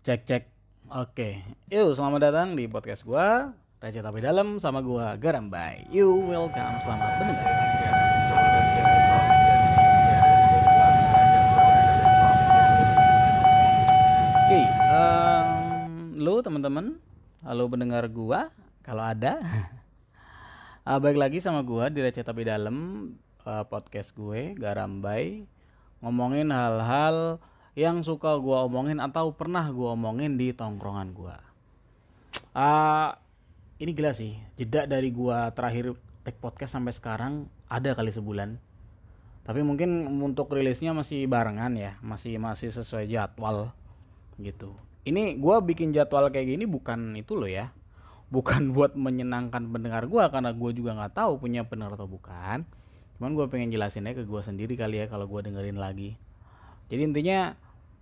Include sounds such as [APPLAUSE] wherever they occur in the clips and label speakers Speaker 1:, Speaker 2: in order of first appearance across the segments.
Speaker 1: Cek cek. Oke. Yuk, selamat datang di podcast gua. Receh tapi dalam sama gua Garambai. You welcome, selamat mendengar. Oke, em, lu teman-teman, halo pendengar gua, kalau ada. [LAUGHS] Ah, baik lagi sama gua di Receh tapi dalam eh, podcast gue Garambai ngomongin hal-hal yang suka gua omongin atau pernah gua omongin di tongkrongan gua. Ah, ini gila sih, jeda dari gua terakhir take podcast sampai sekarang ada kali sebulan. Tapi mungkin untuk rilisnya masih barengan ya, masih masih sesuai jadwal gitu. Ini gua bikin jadwal kayak gini bukan itu loh ya. Bukan [LAUGHS] buat menyenangkan pendengar gua karena gua juga nggak tahu punya benar atau bukan. Cuman gua pengen jelasin aja ke gua sendiri kali ya kalau gua dengerin lagi. Jadi intinya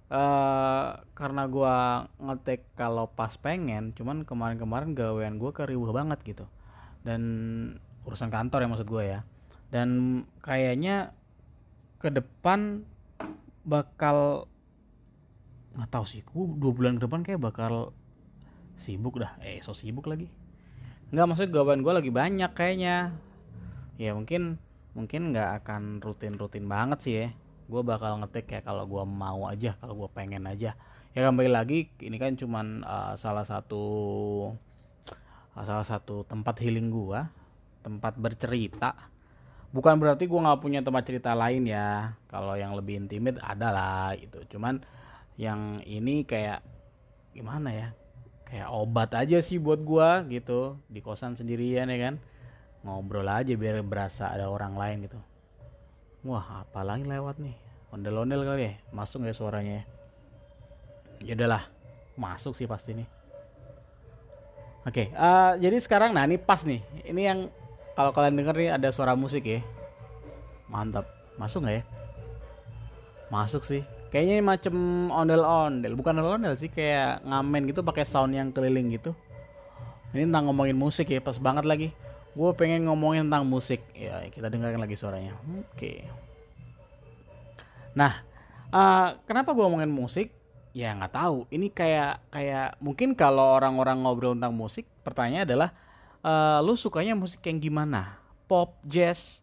Speaker 1: eh karena gua ngetek kalau pas pengen, cuman kemarin-kemarin gawean gua keriuh banget gitu. Dan urusan kantor ya maksud gua ya. Dan kayaknya ke depan bakal nggak tahu sih, gua dua bulan ke depan kayak bakal sibuk dah. Eh, so sibuk lagi. Nggak maksud gawean gua lagi banyak kayaknya. Ya mungkin mungkin nggak akan rutin-rutin banget sih ya gue bakal ngetik kayak kalau gue mau aja kalau gue pengen aja. Ya kembali lagi ini kan cuman uh, salah satu uh, salah satu tempat healing gue tempat bercerita. Bukan berarti gue nggak punya tempat cerita lain ya. Kalau yang lebih intimate ada lah gitu. Cuman yang ini kayak gimana ya kayak obat aja sih buat gue gitu. Di kosan sendirian ya kan. Ngobrol aja biar berasa ada orang lain gitu wah apa lagi lewat nih. Ondel-ondel kali ya masuk nggak suaranya ya? Ya udahlah masuk sih pasti nih. Oke eh, jadi sekarang nah ini pas nih. Ini yang kalau kalian denger nih ada suara musik ya. Mantap. Masuk nggak ya? Masuk sih. Kayaknya ini macem ondel-ondel. Bukan ondel-ondel sih kayak ngamen gitu pakai sound yang keliling gitu. Ini tentang ngomongin musik ya pas banget lagi gue pengen ngomongin tentang musik. Ya kita dengarkan lagi suaranya. Oke. Nah eh, kenapa gue ngomongin musik? Ya nggak tahu. Ini kayak kayak mungkin kalau orang-orang ngobrol tentang musik pertanyaannya adalah eh, lu sukanya musik yang gimana? Pop jazz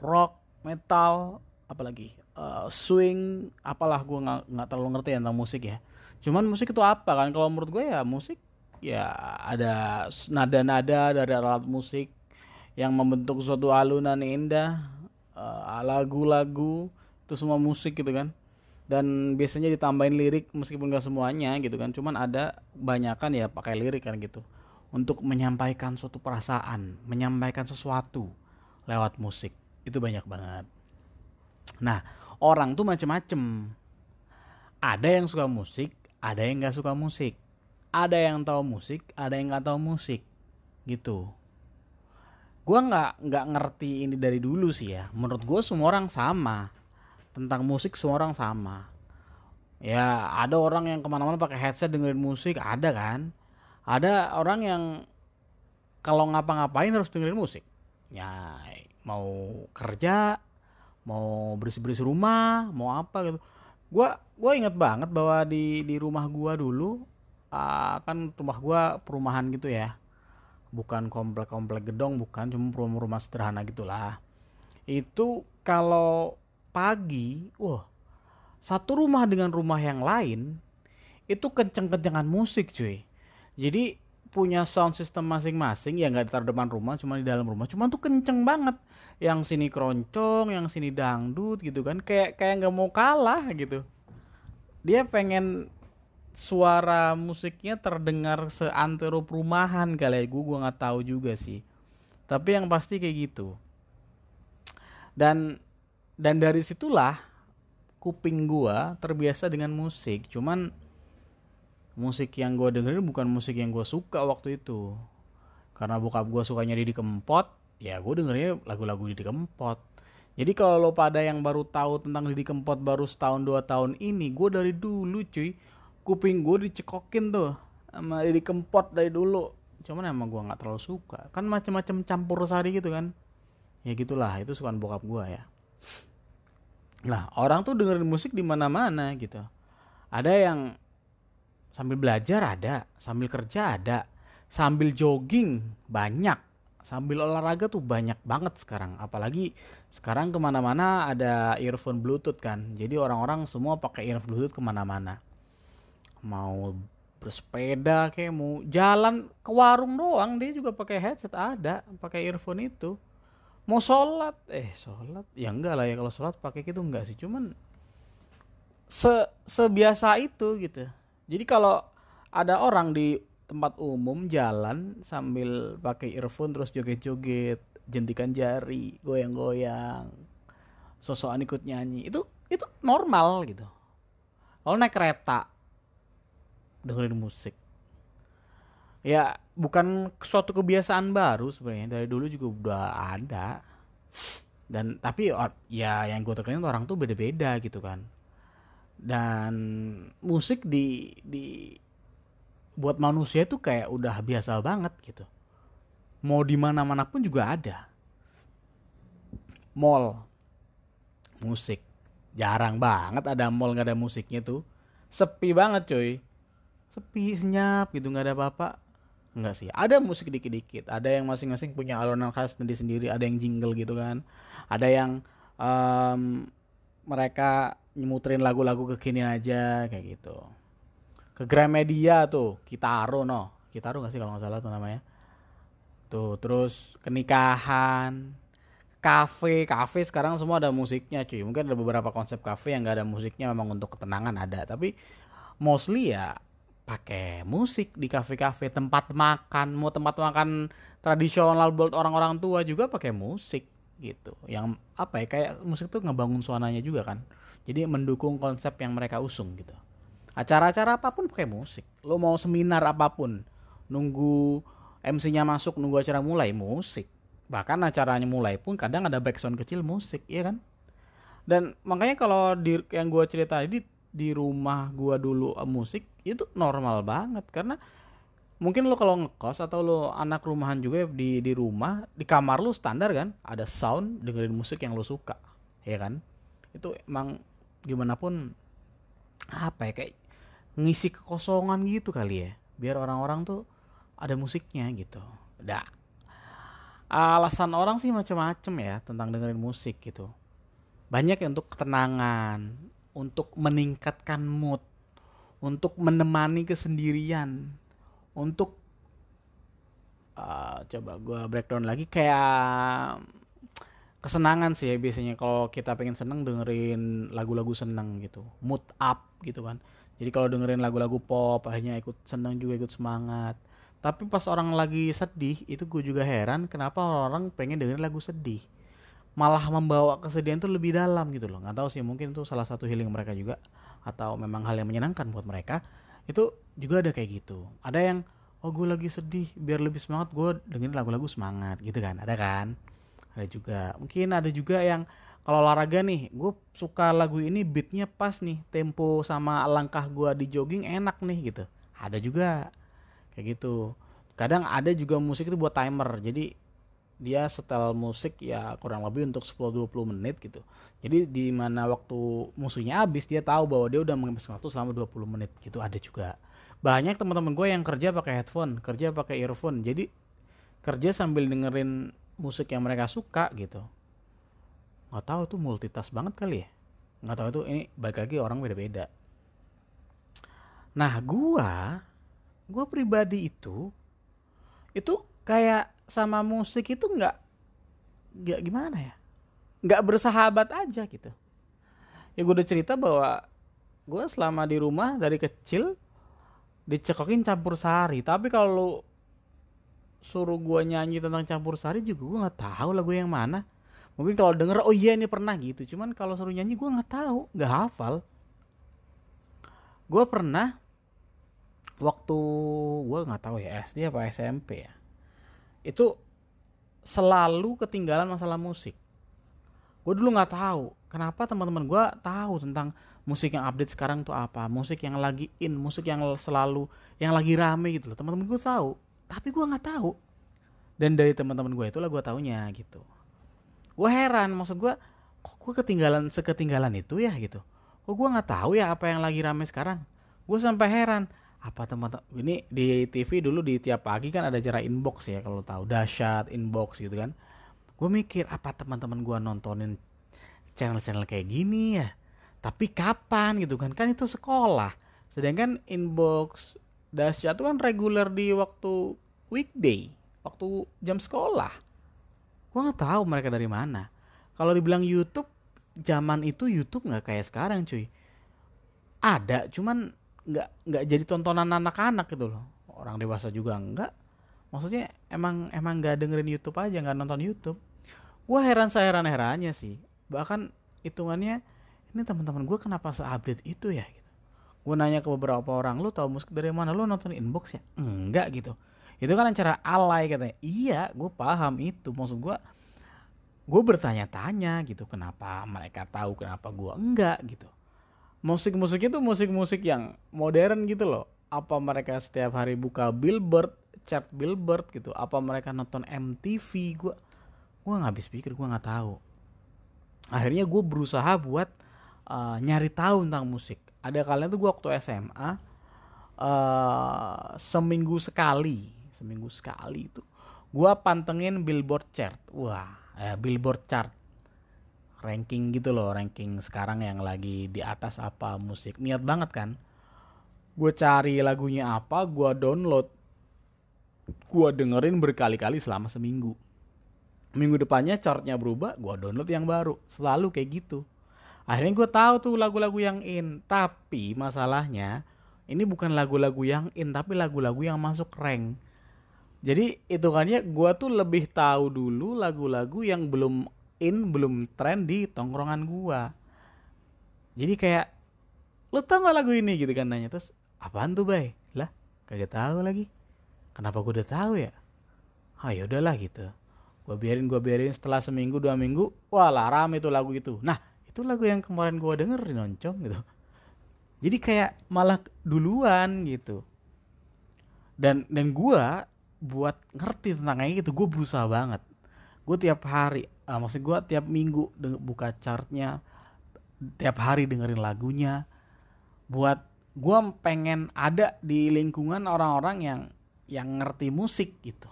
Speaker 1: rock metal apalagi? Eh, swing apalah gue nggak nggak terlalu ngerti ya tentang musik ya. Cuman musik itu apa kan? Kalau menurut gue ya musik ya ada nada-nada dari alat musik yang membentuk suatu alunan indah eh, lagu-lagu itu semua musik gitu kan. Dan biasanya ditambahin lirik meskipun gak semuanya gitu kan. Cuman ada banyakan ya pakai lirik kan gitu. Untuk menyampaikan suatu perasaan menyampaikan sesuatu lewat musik. Itu banyak banget. Nah orang tuh macem-macem. Ada yang suka musik ada yang nggak suka musik. Ada yang tahu musik ada yang nggak tahu musik. Gitu gua nggak nggak ngerti ini dari dulu sih ya. Menurut gue semua orang sama. Tentang musik semua orang sama. Ya ada orang yang ke mana-mana pakai headset dengerin musik ada kan? Ada orang yang kalau ngapa-ngapain harus dengerin musik. Ya mau kerja mau bersih-bersih rumah mau apa gitu. Gua gua inget banget bahwa di di rumah gua dulu ah, kan rumah gua perumahan gitu ya bukan komplek-komplek gedong bukan cuma rumah-rumah sederhana gitulah. Itu kalau pagi wah satu rumah dengan rumah yang lain itu kenceng-kencengan musik cuy. Jadi punya sound system masing-masing ya nggak ditaruh depan rumah cuma di dalam rumah cuma tuh kenceng banget. Yang sini keroncong yang sini dangdut gitu kan kayak kayak nggak mau kalah gitu. Dia pengen suara musiknya terdengar seantero perumahan kali ya. Gue gua nggak tahu juga sih. Tapi yang pasti kayak gitu. Dan dan dari situlah kuping gua terbiasa dengan musik. Cuman musik yang gua dengerin bukan musik yang gua suka waktu itu. Karena bokap gua sukanya Didi Kempot ya gue dengerinnya lagu-lagu Didi Kempot. Jadi kalau lo pada yang baru tahu tentang Didi Kempot baru setahun dua tahun ini gue dari dulu cuy kuping gue dicekokin tuh sama Didi Kempot dari dulu. Cuman emang gue nggak terlalu suka. Kan macam-macam campur sari gitu kan. Ya gitulah itu sukaan bokap gue ya. Nah, orang tuh dengerin musik di mana-mana gitu. Ada yang sambil belajar ada sambil kerja ada sambil jogging banyak sambil olahraga tuh banyak banget sekarang. Apalagi sekarang ke mana-mana ada earphone bluetooth kan. Jadi orang-orang semua pakai earphone bluetooth ke mana-mana mau bersepeda kayak mau jalan ke warung doang dia juga pakai headset ada pakai earphone itu. Mau sholat eh sholat? Ya enggak lah ya kalau sholat pakai gitu enggak sih cuman se sebiasa itu gitu. Jadi kalau ada orang di tempat umum jalan sambil pakai earphone terus joget-joget jentikan jari goyang-goyang sosokan ikut nyanyi itu itu normal gitu. Kalau naik kereta dengerin musik. Ya bukan suatu kebiasaan baru sebenarnya. Dari dulu juga udah ada. Dan tapi ya yang gue tekanin orang tuh beda-beda gitu kan. Dan musik di di buat manusia tuh kayak udah biasa banget gitu. Mau di mana mana pun juga ada. Mall. Musik. Jarang banget ada mall nggak ada musiknya tuh. Sepi banget cuy sepi senyap gitu nggak ada apa-apa Enggak sih, ada musik dikit-dikit, ada yang masing-masing punya alunan khas sendiri-sendiri, ada yang jingle gitu kan, ada yang um, mereka nyemuterin lagu-lagu kekinian aja kayak gitu. Ke Gramedia tuh, Kitaro no, Kitaro nggak sih kalau nggak salah tuh namanya. Tuh, terus kenikahan, kafe, kafe sekarang semua ada musiknya cuy. Mungkin ada beberapa konsep kafe yang nggak ada musiknya memang untuk ketenangan ada, tapi mostly ya pakai musik di kafe-kafe tempat makan mau tempat makan tradisional buat orang-orang tua juga pakai musik gitu. Yang apa ya kayak musik tuh ngebangun suasananya juga kan. Jadi mendukung konsep yang mereka usung gitu. Acara-acara apa pun pakai musik. Lo mau seminar apa pun nunggu MC-nya masuk nunggu acara mulai musik. Bahkan acaranya mulai pun kadang ada backsound kecil musik ya kan? Dan makanya kalau di yang gue cerita tadi di rumah gua dulu uh, musik itu normal banget. Karena mungkin lo kalau ngekos atau lo anak rumahan juga di di rumah di kamar lo standar kan ada sound dengerin musik yang lo suka ya kan? Itu emang gimana pun apa ya kayak ngisi kekosongan gitu kali ya biar orang-orang tuh ada musiknya gitu. Dah. Alasan orang sih macam-macam ya tentang dengerin musik gitu. Banyak ya untuk ketenangan untuk meningkatkan mood, untuk menemani kesendirian, untuk uh, coba gue breakdown lagi kayak kesenangan sih ya biasanya kalau kita pengen seneng dengerin lagu-lagu seneng gitu, mood up gitu kan. Jadi kalau dengerin lagu-lagu pop akhirnya ikut seneng juga ikut semangat. Tapi pas orang lagi sedih itu gue juga heran kenapa orang-orang pengen dengerin lagu sedih malah membawa kesedihan itu lebih dalam gitu loh. Nggak tahu sih mungkin itu salah satu healing mereka juga atau memang hal yang menyenangkan buat mereka. Itu juga ada kayak gitu. Ada yang oh gue lagi sedih biar lebih semangat gue dengerin lagu-lagu semangat gitu kan. Ada kan? Ada juga. Mungkin ada juga yang kalau olahraga nih gue suka lagu ini beatnya pas nih tempo sama langkah gue di jogging enak nih gitu. Ada juga. Kayak gitu. Kadang ada juga musik itu buat timer. Jadi dia setel musik ya kurang lebih untuk 10-20 menit gitu. Jadi di mana waktu musiknya habis dia tahu bahwa dia udah menghabiskan waktu selama 20 menit gitu. Ada juga. Banyak teman-teman gue yang kerja pakai headphone kerja pakai earphone. Jadi kerja sambil dengerin musik yang mereka suka gitu. Nggak tahu tuh multitask banget kali ya. Nggak tahu itu ini balik lagi orang beda-beda. Nah gua gua pribadi itu itu kayak sama musik itu nggak nggak gimana ya? Nggak bersahabat aja gitu. Ya gue udah cerita bahwa gue selama di rumah dari kecil dicekokin campur sari. Tapi kalau suruh gue nyanyi tentang campur sari juga gue nggak tahu lagu yang mana. Mungkin kalau denger oh iya ini pernah gitu. Cuman kalau suruh nyanyi gue nggak tahu nggak hafal. Gue pernah waktu gue nggak tahu ya SD apa SMP ya itu selalu ketinggalan masalah musik. Gue dulu nggak tahu kenapa teman-teman gue tahu tentang musik yang update sekarang tuh apa musik yang lagi in musik yang selalu yang lagi rame gitu loh. Teman-teman gue tahu tapi gue nggak tahu. Dan dari teman-teman gue itulah gue taunya gitu. Gue heran maksud gue kok gue ketinggalan seketinggalan itu ya gitu? Kok gue nggak tahu ya apa yang lagi rame sekarang? Gue sampai heran apa teman-teman ini di TV dulu di tiap pagi kan ada acara inbox ya kalau tahu. Dahsyat inbox gitu kan. Gue mikir apa teman-teman gue nontonin channel-channel kayak gini ya? Tapi kapan gitu kan? Kan itu sekolah. Sedangkan inbox dahsyat itu kan reguler di waktu weekday waktu jam sekolah. Gue nggak tahu mereka dari mana. Kalau dibilang YouTube zaman itu YouTube nggak kayak sekarang cuy. Ada cuman nggak nggak jadi tontonan anak-anak gitu loh. Orang dewasa juga enggak maksudnya emang emang nggak dengerin YouTube aja nggak nonton YouTube. Gue heran saya heran herannya sih. Bahkan hitungannya ini teman-teman gue kenapa seupdate itu ya? Gitu. Gue nanya ke beberapa orang lu tahu musik dari mana? Lu nonton inbox ya? Enggak gitu. Itu kan acara alay katanya. Iya gue paham itu. Maksud gue gue bertanya-tanya gitu kenapa mereka tahu kenapa gue enggak? Gitu musik-musik itu musik-musik yang modern gitu loh. Apa mereka setiap hari buka billboard chart billboard gitu. Apa mereka nonton MTV gue gue nggak habis pikir gue nggak tahu. Akhirnya gue berusaha buat uh, nyari tahu tentang musik. Ada kalian tuh gue waktu SMA uh, eh, seminggu sekali seminggu sekali itu gue pantengin billboard chart. Wah eh, billboard chart ranking gitu loh ranking sekarang yang lagi di atas apa musik. Niat banget kan? Gue cari lagunya apa gue download gue dengerin berkali-kali selama seminggu. Minggu depannya chartnya berubah gue download yang baru. Selalu kayak gitu. Akhirnya gue tahu tuh lagu-lagu yang in. Tapi masalahnya ini bukan lagu-lagu yang in tapi lagu-lagu yang masuk rank. Jadi itu kan ya gue tuh lebih tahu dulu lagu-lagu yang belum in belum tren di tongkrongan gua. Jadi kayak lu tau gak lagu ini? Gitu kan nanya. Terus apaan tuh bay? Lah kagak tahu lagi. Kenapa gua udah tahu ya? Ah ya udahlah gitu. Gua biarin gua biarin setelah seminggu dua minggu. Wah laram itu lagu itu. Nah itu lagu yang kemarin gua denger di noncom gitu. Jadi kayak malah duluan gitu. Dan dan gua buat ngerti tentangnya gitu gue berusaha banget gue tiap hari uh, maksud gue tiap minggu buka chartnya tiap hari dengerin lagunya. Buat gue pengen ada di lingkungan orang-orang yang yang ngerti musik gitu.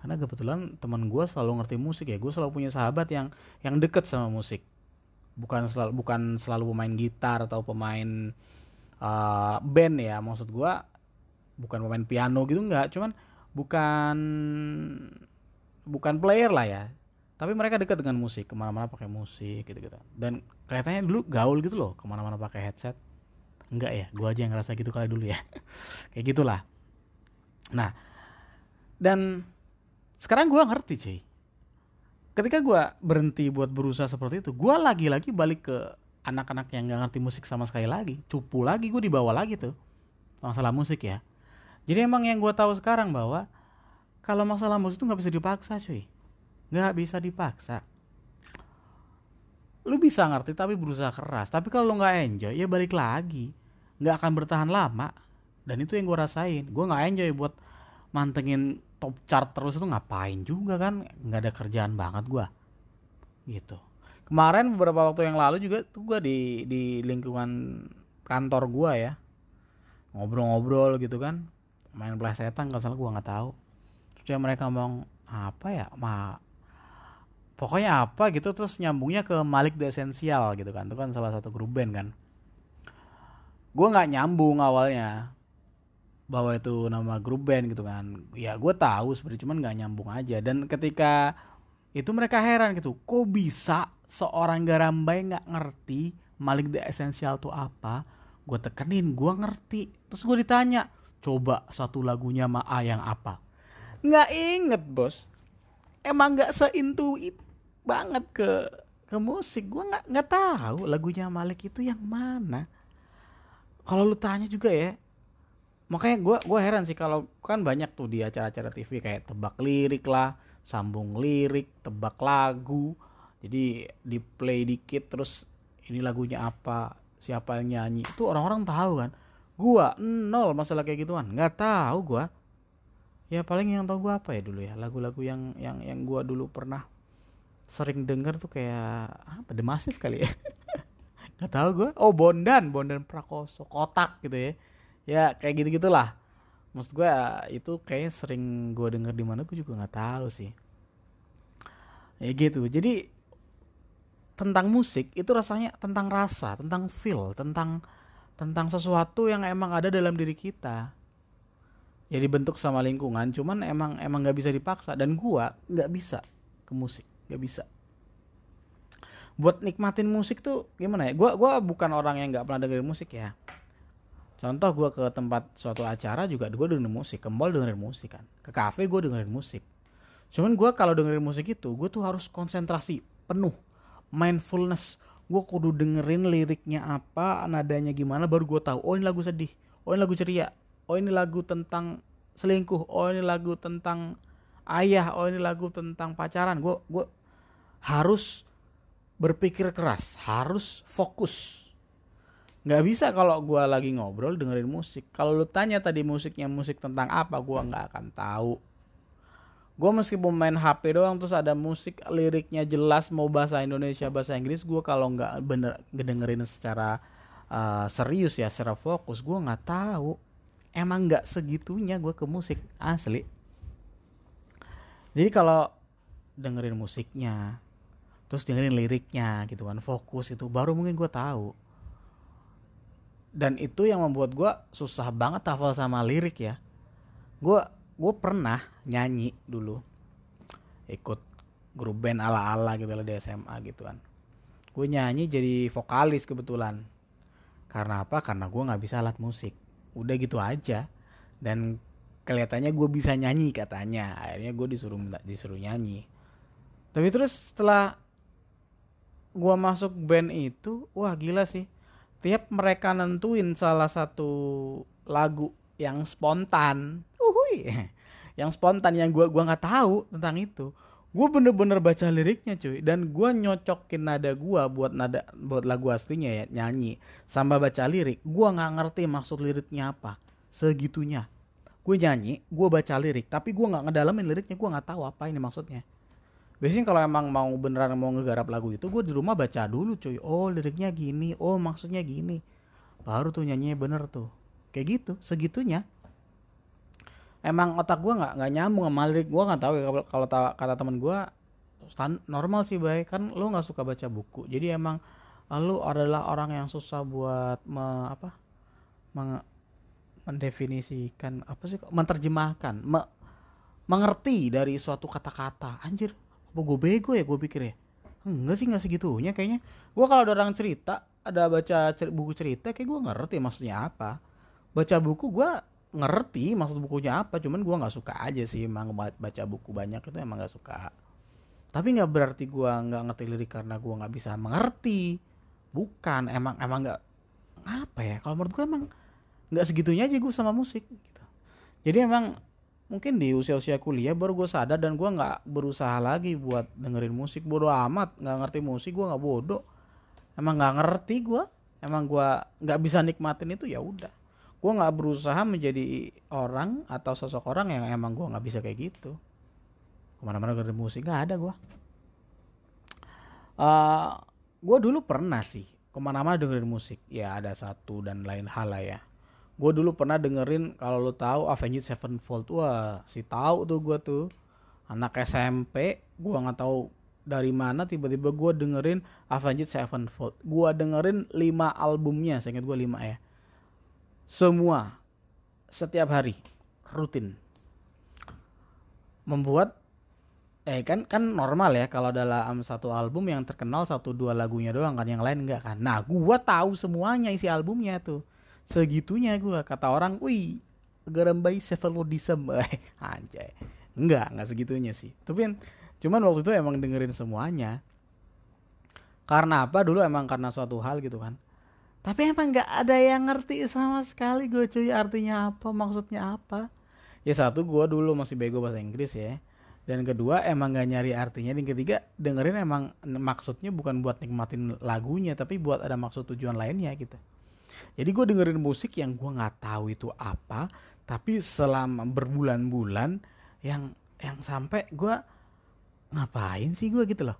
Speaker 1: Karena kebetulan teman gue selalu ngerti musik ya. Gue selalu punya sahabat yang yang deket sama musik. Bukan selalu bukan selalu pemain gitar atau pemain uh, band ya. Maksud gue bukan pemain piano gitu nggak cuman bukan bukan player lah ya. Tapi mereka dekat dengan musik ke mana-mana pakai musik gitu gitu dan kelihatannya dulu gaul gitu loh ke mana-mana pakai headset. Enggak ya gua aja yang ngerasa gitu kali dulu ya. [LAUGHS] Kayak gitulah. Nah dan sekarang gua ngerti cuy. Ketika gua berhenti buat berusaha seperti itu gua lagi-lagi balik ke anak-anak yang nggak ngerti musik sama sekali lagi. Cupu lagi gue dibawa lagi tuh. Masalah musik ya. Jadi emang yang gue tahu sekarang bahwa kalau masalah musik itu nggak bisa dipaksa cuy. Nggak bisa dipaksa. Lu bisa ngerti tapi berusaha keras. Tapi kalau lu nggak enjoy ya balik lagi. Nggak akan bertahan lama. Dan itu yang gue rasain. Gue nggak enjoy buat mantengin top chart terus itu ngapain juga kan? Nggak ada kerjaan banget gue gitu. Kemarin beberapa waktu yang lalu juga tuh gue di di lingkungan kantor gue ya. Ngobrol-ngobrol gitu kan. Main plesetan kalau salah gue nggak tahu terus mereka ngomong apa ya? Ma pokoknya apa? Gitu terus nyambungnya ke Malik The Essential gitu kan. Itu kan salah satu grup band kan. Gue nggak nyambung awalnya bahwa itu nama grup band gitu kan. Ya gue tahu sebenarnya cuman nggak nyambung aja. Dan ketika itu mereka heran gitu kok bisa seorang garambai nggak ngerti Malik The Essential tuh apa? Gue tekenin gue ngerti. Terus gue ditanya coba satu lagunya ma A yang apa nggak inget bos. Emang nggak seintuit banget ke ke musik. Gue nggak nggak tahu lagunya Malik itu yang mana. Kalau lu tanya juga ya makanya gue gue heran sih kalau kan banyak tuh di acara-acara TV kayak tebak lirik lah sambung lirik tebak lagu. Jadi di play dikit terus ini lagunya apa siapa yang nyanyi. Itu orang-orang tahu kan. Gua nol masalah kayak gituan. Nggak tahu gua ya paling yang tau gua apa ya dulu ya lagu-lagu yang yang yang gua dulu pernah sering denger tuh kayak apa The Massive kali ya? [LAUGHS] Nggak tahu gue oh Bondan Bondan Prakoso kotak gitu ya. Ya kayak gitu gitulah maksud gue itu kayaknya sering gue denger di mana gue juga nggak tahu sih. Ya gitu. Jadi tentang musik itu rasanya tentang rasa tentang feel tentang tentang sesuatu yang emang ada dalam diri kita ya dibentuk sama lingkungan cuman emang emang nggak bisa dipaksa. Dan gua nggak bisa ke musik nggak bisa. Buat nikmatin musik tuh gimana ya? Gua gua bukan orang yang nggak pernah dengerin musik ya. Contoh gua ke tempat suatu acara juga gua dengerin musik ke mall dengerin musik kan. Ke kafe gua dengerin musik. Cuman gua kalau dengerin musik itu gua tuh harus konsentrasi penuh mindfulness. Gua kudu dengerin liriknya apa nadanya gimana baru gua tahu oh ini lagu sedih oh ini lagu ceria oh ini lagu tentang selingkuh. Oh ini lagu tentang ayah. Oh ini lagu tentang pacaran. Gue gue harus berpikir keras. Harus fokus. Nggak bisa kalau gue lagi ngobrol dengerin musik. Kalau lu tanya tadi musiknya musik tentang apa gue nggak akan tahu. Gue meskipun main HP doang terus ada musik liriknya jelas mau bahasa Indonesia bahasa Inggris gue kalau nggak bener ngedengerin secara uh, serius ya secara fokus gue nggak tahu emang nggak segitunya gue ke musik asli. Jadi kalau dengerin musiknya terus dengerin liriknya gitu kan fokus itu baru mungkin gue tahu. Dan itu yang membuat gue susah banget hafal sama lirik ya. Gue gue pernah nyanyi dulu ikut grup band ala ala gitu lah di SMA gitu kan. Gue nyanyi jadi vokalis kebetulan. Karena apa? Karena gue nggak bisa alat musik udah gitu aja. Dan kelihatannya gue bisa nyanyi katanya. Akhirnya gue disuruh disuruh nyanyi. Tapi terus setelah gue masuk band itu wah gila sih. Tiap mereka nentuin salah satu lagu yang spontan. Uhui [LAUGHS] yang spontan yang gue gua nggak tahu tentang itu gue bener-bener baca liriknya cuy. Dan gue nyocokin nada gue buat nada buat lagu aslinya ya nyanyi. Sama baca lirik. Gue nggak ngerti maksud liriknya apa. Segitunya. Gue nyanyi gue baca lirik. Tapi gue nggak ngedalamin liriknya. Gue nggak tahu apa ini maksudnya. Biasanya kalau emang mau beneran mau ngegarap lagu itu gue di rumah baca dulu cuy. Oh liriknya gini. Oh maksudnya gini. Baru tuh nyanyinya bener tuh. Kayak gitu. Segitunya emang otak gue nggak nggak nyambung sama lirik gue nggak tahu ya kalau kata temen gue normal sih baik kan lo nggak suka baca buku. Jadi emang lo adalah orang yang susah buat me, apa meng, mendefinisikan apa sih menerjemahkan me, mengerti dari suatu kata-kata. Anjir apa gue bego ya gue pikir ya? Enggak sih nggak segitunya kayaknya. Gue kalau ada orang cerita ada baca cer buku cerita kayak gue ngerti maksudnya apa. Baca buku gue ngerti maksud bukunya apa cuman gue nggak suka aja sih emang baca buku banyak itu emang nggak suka. Tapi nggak berarti gue nggak ngerti lirik karena gue nggak bisa mengerti. Bukan emang emang nggak apa ya kalau menurut gue emang nggak segitunya aja gue sama musik gitu. Jadi emang mungkin di usia-usia kuliah baru gue sadar dan gue nggak berusaha lagi buat dengerin musik. Bodoh amat nggak ngerti musik gue nggak bodoh. Emang nggak ngerti gue emang gue nggak bisa nikmatin itu ya udah gue nggak berusaha menjadi orang atau sosok orang yang emang gue nggak bisa kayak gitu. Ke mana-mana dengerin musik nggak ada gue uh, gue dulu pernah sih ke mana-mana dengerin musik. Ya ada satu dan lain hal lah ya. Gue dulu pernah dengerin kalau lo tahu Avenged Sevenfold. Wah si tahu tuh gue tuh. Anak SMP gue nggak tahu dari mana tiba-tiba gue dengerin Avenged Sevenfold. Gue dengerin lima albumnya saya ingat gue lima ya semua setiap hari rutin. Membuat eh kan kan normal ya kalau dalam satu album yang terkenal satu dua lagunya doang kan yang lain enggak kan. Nah gua tahu semuanya isi albumnya tuh. Segitunya gua kata orang wih garambai sevelodism [LAUGHS] eh anjay. Enggak enggak segitunya sih. Tapi cuman waktu itu emang dengerin semuanya. Karena apa? Dulu emang karena suatu hal gitu kan tapi emang nggak ada yang ngerti sama sekali gue cuy artinya apa maksudnya apa. Ya satu gue dulu masih bego bahasa Inggris ya. Dan kedua emang gak nyari artinya. Dan ketiga dengerin emang maksudnya bukan buat nikmatin lagunya tapi buat ada maksud tujuan lainnya gitu. Jadi gue dengerin musik yang gue nggak tahu itu apa tapi selama berbulan-bulan yang yang sampai gue ngapain sih gue gitu loh.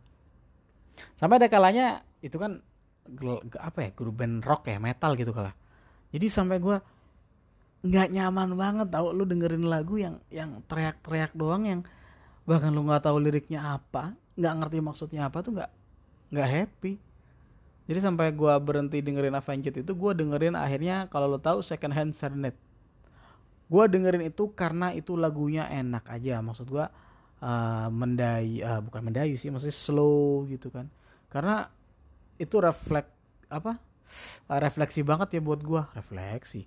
Speaker 1: Sampai ada kalanya itu kan apa ya grup band rock ya metal gitu kalah jadi sampai gue nggak nyaman banget tau lu dengerin lagu yang yang teriak-teriak doang yang bahkan lu nggak tahu liriknya apa nggak ngerti maksudnya apa tuh nggak nggak happy. Jadi sampai gua berhenti dengerin Avenged itu gua dengerin akhirnya kalau lo tahu Second Hand Serenade. Gua dengerin itu karena itu lagunya enak aja maksud gua uh, mendai uh, bukan mendayu sih maksudnya slow gitu kan. Karena itu refleks apa? Uh, refleksi banget ya buat gua. Refleksi.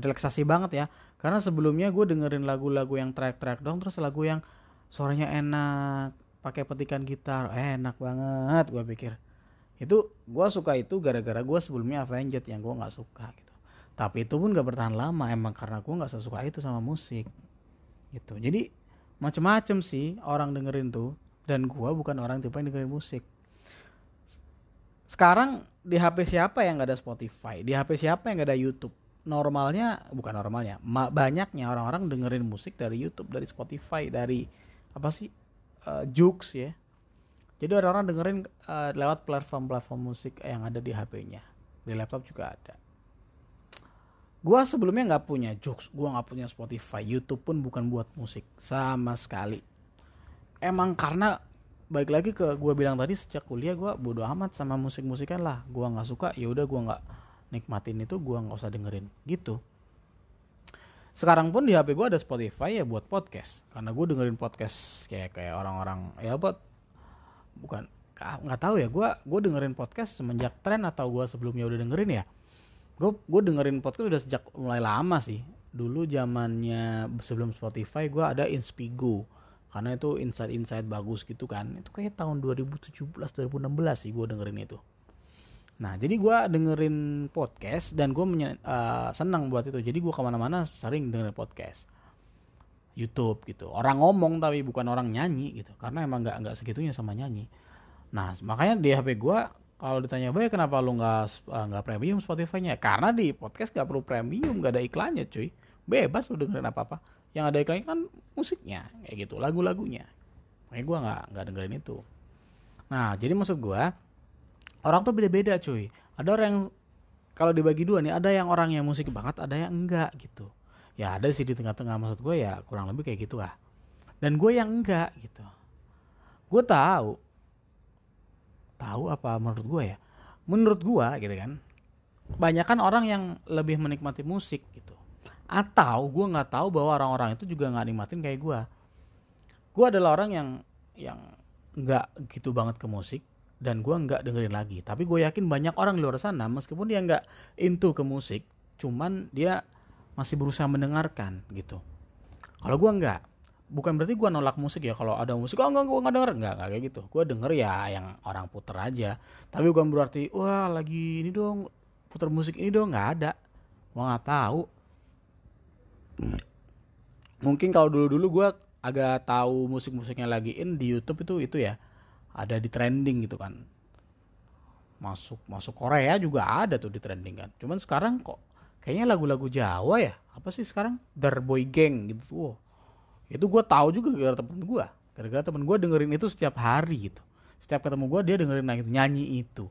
Speaker 1: Relaksasi banget ya. Karena sebelumnya gue dengerin lagu-lagu yang track-track dong terus lagu yang suaranya enak pakai petikan gitar enak banget gue pikir. Itu gue suka itu gara-gara gue sebelumnya Avenged yang gue nggak suka gitu. Tapi itu pun gak bertahan lama emang karena gue nggak sesuka itu sama musik. Gitu. Jadi macem-macem sih orang dengerin tuh. Dan gue bukan orang tipe yang dengerin musik sekarang di HP siapa yang gak ada Spotify? Di HP siapa yang gak ada YouTube? Normalnya bukan normalnya banyaknya orang-orang dengerin musik dari YouTube dari Spotify dari apa sih uh, Jux ya. Jadi orang-orang dengerin uh, lewat platform-platform musik yang ada di HP-nya di laptop juga ada. Gua sebelumnya nggak punya Jux gua nggak punya Spotify YouTube pun bukan buat musik sama sekali. Emang karena baik lagi ke gue bilang tadi sejak kuliah gue bodo amat sama musik musikan lah. Gue nggak suka ya udah gue nggak nikmatin itu gue nggak usah dengerin. Gitu. Sekarang pun di HP gue ada Spotify ya buat podcast. Karena gue dengerin podcast kayak kayak orang-orang ya buat bukan nggak tahu ya. Gue gue dengerin podcast semenjak tren atau gue sebelumnya udah dengerin ya? Gue gue dengerin podcast udah sejak mulai lama sih. Dulu zamannya sebelum Spotify gue ada Inspigo karena itu insight-insight bagus gitu kan. Itu kayak tahun 2017 2016 sih gue dengerin itu. Nah jadi gue dengerin podcast dan gue uh, senang buat itu. Jadi gue ke mana-mana sering dengerin podcast. YouTube gitu. Orang ngomong tapi bukan orang nyanyi gitu. Karena emang nggak nggak segitunya sama nyanyi. Nah makanya di HP gue kalau ditanya baik kenapa lu nggak eh, nggak uh, premium Spotify-nya? Karena di podcast nggak perlu premium nggak ada iklannya cuy. Bebas lu dengerin apa apa yang ada iklannya kan musiknya kayak gitu lagu-lagunya. Makanya gue nggak nggak dengerin itu. Nah jadi maksud gue orang tuh beda-beda cuy. Ada orang yang kalau dibagi dua nih ada yang orang yang musik banget ada yang enggak gitu. Ya ada sih di tengah-tengah maksud gue ya kurang lebih kayak gitu lah dan gue yang enggak gitu. Gue tahu tahu apa menurut gue ya? Menurut gue gitu kan banyak kan orang yang lebih menikmati musik gitu atau gue nggak tahu bahwa orang-orang itu juga nggak nikmatin kayak gue gue adalah orang yang yang nggak gitu banget ke musik dan gue nggak dengerin lagi. Tapi gue yakin banyak orang di luar sana meskipun dia nggak into ke musik cuman dia masih berusaha mendengarkan gitu. Kalau gue nggak bukan berarti gue nolak musik ya. Kalau ada musik oh enggak gue nggak denger. Nggak kayak gitu. Gue denger ya yang orang puter aja. Tapi bukan berarti wah lagi ini dong puter musik ini dong. Nggak ada. Gue nggak tahu mungkin kalau dulu-dulu gue agak tahu musik-musiknya lagi in di YouTube itu itu ya ada di trending gitu kan. Masuk masuk Korea juga ada tuh di trending kan. Cuman sekarang kok kayaknya lagu-lagu Jawa ya? Apa sih sekarang? Darboy Gang gitu wow. itu gue tahu juga gara-gara temen gue gara-gara temen gue dengerin itu setiap hari gitu. Setiap ketemu gue dia dengerin itu nyanyi itu.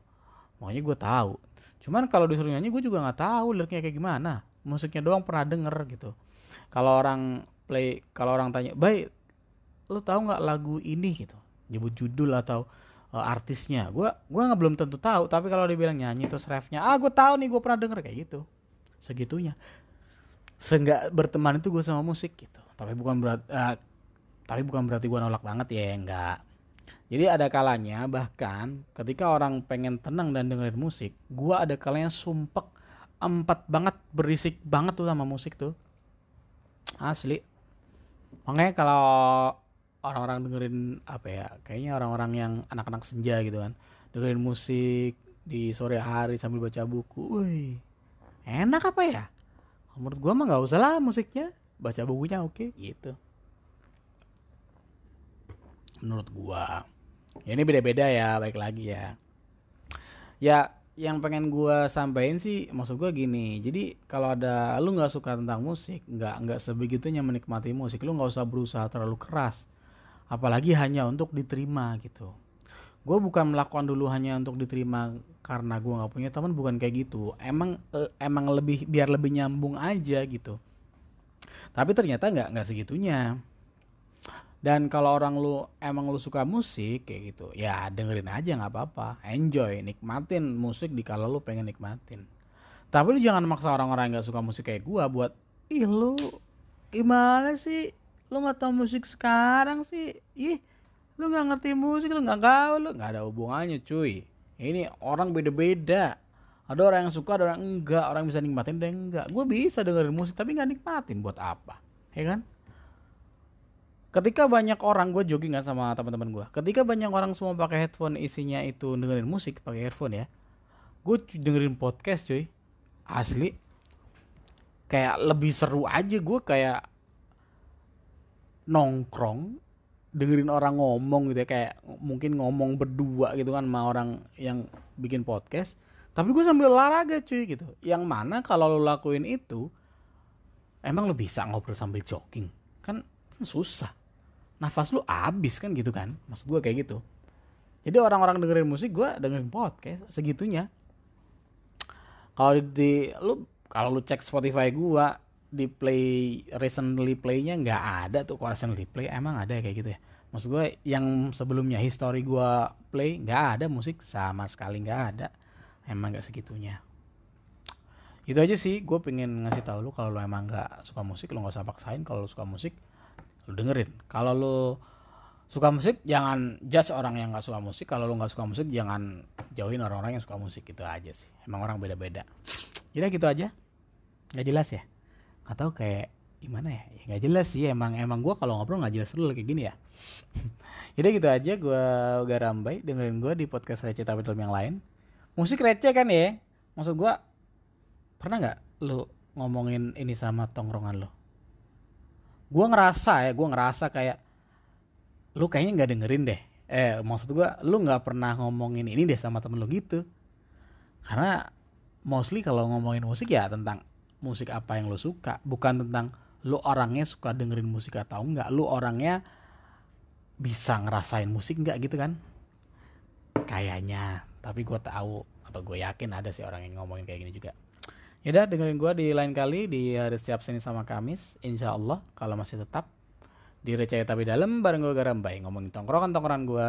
Speaker 1: Makanya gue tahu. Cuman kalau disuruh nyanyi gue juga nggak tahu liriknya kayak gimana. Musiknya doang pernah denger gitu kalau orang play kalau orang tanya baik lu tahu nggak lagu ini? Gitu. Nyebut judul atau uh, artisnya. Gue gua nggak belum tentu tahu tapi kalau dia bilang nyanyi terus refnya ah gue tahu nih gue pernah denger kayak gitu. Segitunya. Seenggak berteman itu gue sama musik gitu. Tapi bukan berat uh, tapi bukan berarti gue nolak banget ya enggak. Jadi ada kalanya bahkan ketika orang pengen tenang dan dengerin musik gue ada kalanya sumpek empat banget berisik banget tuh sama musik tuh asli. Makanya kalau orang-orang dengerin apa ya kayaknya orang-orang yang anak-anak senja gitu kan dengerin musik di sore hari sambil baca buku wih enak apa ya? Menurut gua mah nggak usah lah musiknya baca bukunya oke okay. gitu. Menurut gua ya ini beda-beda ya baik lagi ya. Ya yang pengen gue sampaikan sih maksud gue gini jadi kalau ada lu nggak suka tentang musik nggak nggak sebegitunya menikmati musik lu nggak usah berusaha terlalu keras apalagi hanya untuk diterima gitu. Gue bukan melakukan dulu hanya untuk diterima karena gue nggak punya teman bukan kayak gitu. Emang eh, emang lebih biar lebih nyambung aja gitu. Tapi ternyata nggak nggak segitunya dan kalau orang lu emang lu suka musik kayak gitu ya dengerin aja nggak apa-apa. Enjoy nikmatin musik di kalau lu pengen nikmatin. Tapi lu jangan maksa orang-orang yang nggak suka musik kayak gua buat ih lu gimana sih? Lu nggak tahu musik sekarang sih? Ih lu nggak ngerti musik lu nggak gaul lu. Nggak ada hubungannya cuy. Ini orang beda-beda. Ada orang yang suka ada orang enggak. Orang bisa nikmatin dan enggak. Gue bisa dengerin musik tapi nggak nikmatin. Buat apa? Ya kan ketika banyak orang gue jogging kan sama teman-teman gue ketika banyak orang semua pakai headphone isinya itu dengerin musik pakai earphone ya gue dengerin podcast cuy. Asli. Kayak lebih seru aja gue kayak nongkrong dengerin orang ngomong gitu ya. Kayak mungkin ngomong berdua gitu kan sama orang yang bikin podcast. Tapi gue sambil olahraga cuy gitu. Yang mana kalau lo lakuin itu emang lo bisa ngobrol sambil jogging? Kan, kan susah nafas lu abis kan gitu kan. Maksud gue kayak gitu. Jadi orang-orang dengerin musik gue dengerin podcast segitunya. Kalau di, di lu kalau lu cek Spotify gue di play recently playnya nggak ada tuh. Kalau recently play emang ada kayak gitu ya. Maksud gue yang sebelumnya history gue play nggak ada musik. Sama sekali nggak ada. Emang nggak segitunya. Itu aja sih gue pengen ngasih tahu lu kalau lu emang nggak suka musik lu nggak usah paksain. Kalau lu suka musik lu dengerin. Kalau lu suka musik jangan judge orang yang nggak suka musik. Kalau lu nggak suka musik jangan jauhin orang-orang yang suka musik. Gitu aja sih. Emang orang beda-beda. Jadi gitu aja. Nggak jelas ya? Atau kayak gimana ya? Ya nggak jelas sih. Emang emang gue kalau ngobrol nggak jelas dulu kayak gini ya. [LAUGHS] Jadi gitu aja. Gue gak rambai. Dengerin gue di podcast receh tapi film yang lain. Musik receh kan ya? Maksud gue pernah nggak lu ngomongin ini sama tongkrongan lo gue ngerasa ya gue ngerasa kayak lu kayaknya nggak dengerin deh. Eh maksud gue lu nggak pernah ngomongin ini deh sama temen lu gitu. Karena mostly kalau ngomongin musik ya tentang musik apa yang lu suka bukan tentang lu orangnya suka dengerin musik atau enggak lu orangnya bisa ngerasain musik enggak gitu kan? Kayaknya tapi gue tahu atau gue yakin ada sih orang yang ngomongin kayak gini juga Yaudah dengerin gue di lain kali di hari setiap Senin sama Kamis Insya Allah kalau masih tetap di Recaya Tapi Dalam bareng gue Garam Bay ngomongin tongkrongan-tongkrongan gue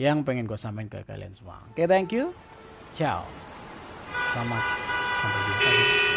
Speaker 1: yang pengen gue samain ke kalian semua. Oke, okay, thank you. Ciao. Selamat sampai jumpa.